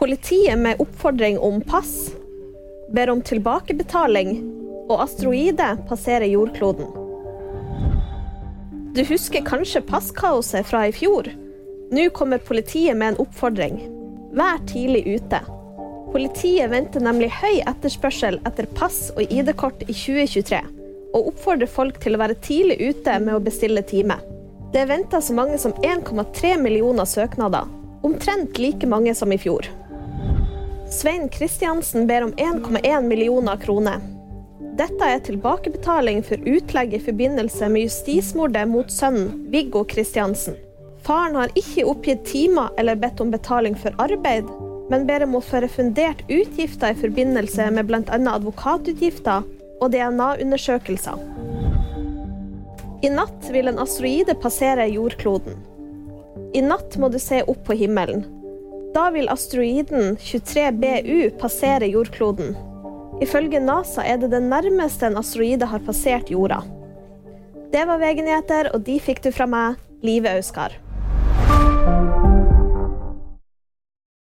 Politiet med oppfordring om pass. Ber om tilbakebetaling. Og asteroide passerer jordkloden. Du husker kanskje passkaoset fra i fjor? Nå kommer politiet med en oppfordring. Vær tidlig ute. Politiet venter nemlig høy etterspørsel etter pass og ID-kort i 2023, og oppfordrer folk til å være tidlig ute med å bestille time. Det er venta så mange som 1,3 millioner søknader, omtrent like mange som i fjor. Svein Kristiansen ber om 1,1 millioner kroner. Dette er tilbakebetaling for utlegg i forbindelse med justismordet mot sønnen Viggo Kristiansen. Faren har ikke oppgitt timer eller bedt om betaling for arbeid, men ber om å få refundert utgifter i forbindelse med bl.a. advokatutgifter og DNA-undersøkelser. I natt vil en asteroide passere jordkloden. I natt må du se opp på himmelen. Da vil asteroiden 23BU passere jordkloden. Ifølge NASA er det det nærmeste en asteroide har passert jorda. Det var VG-nyheter, og de fikk du fra meg, Live Auskar.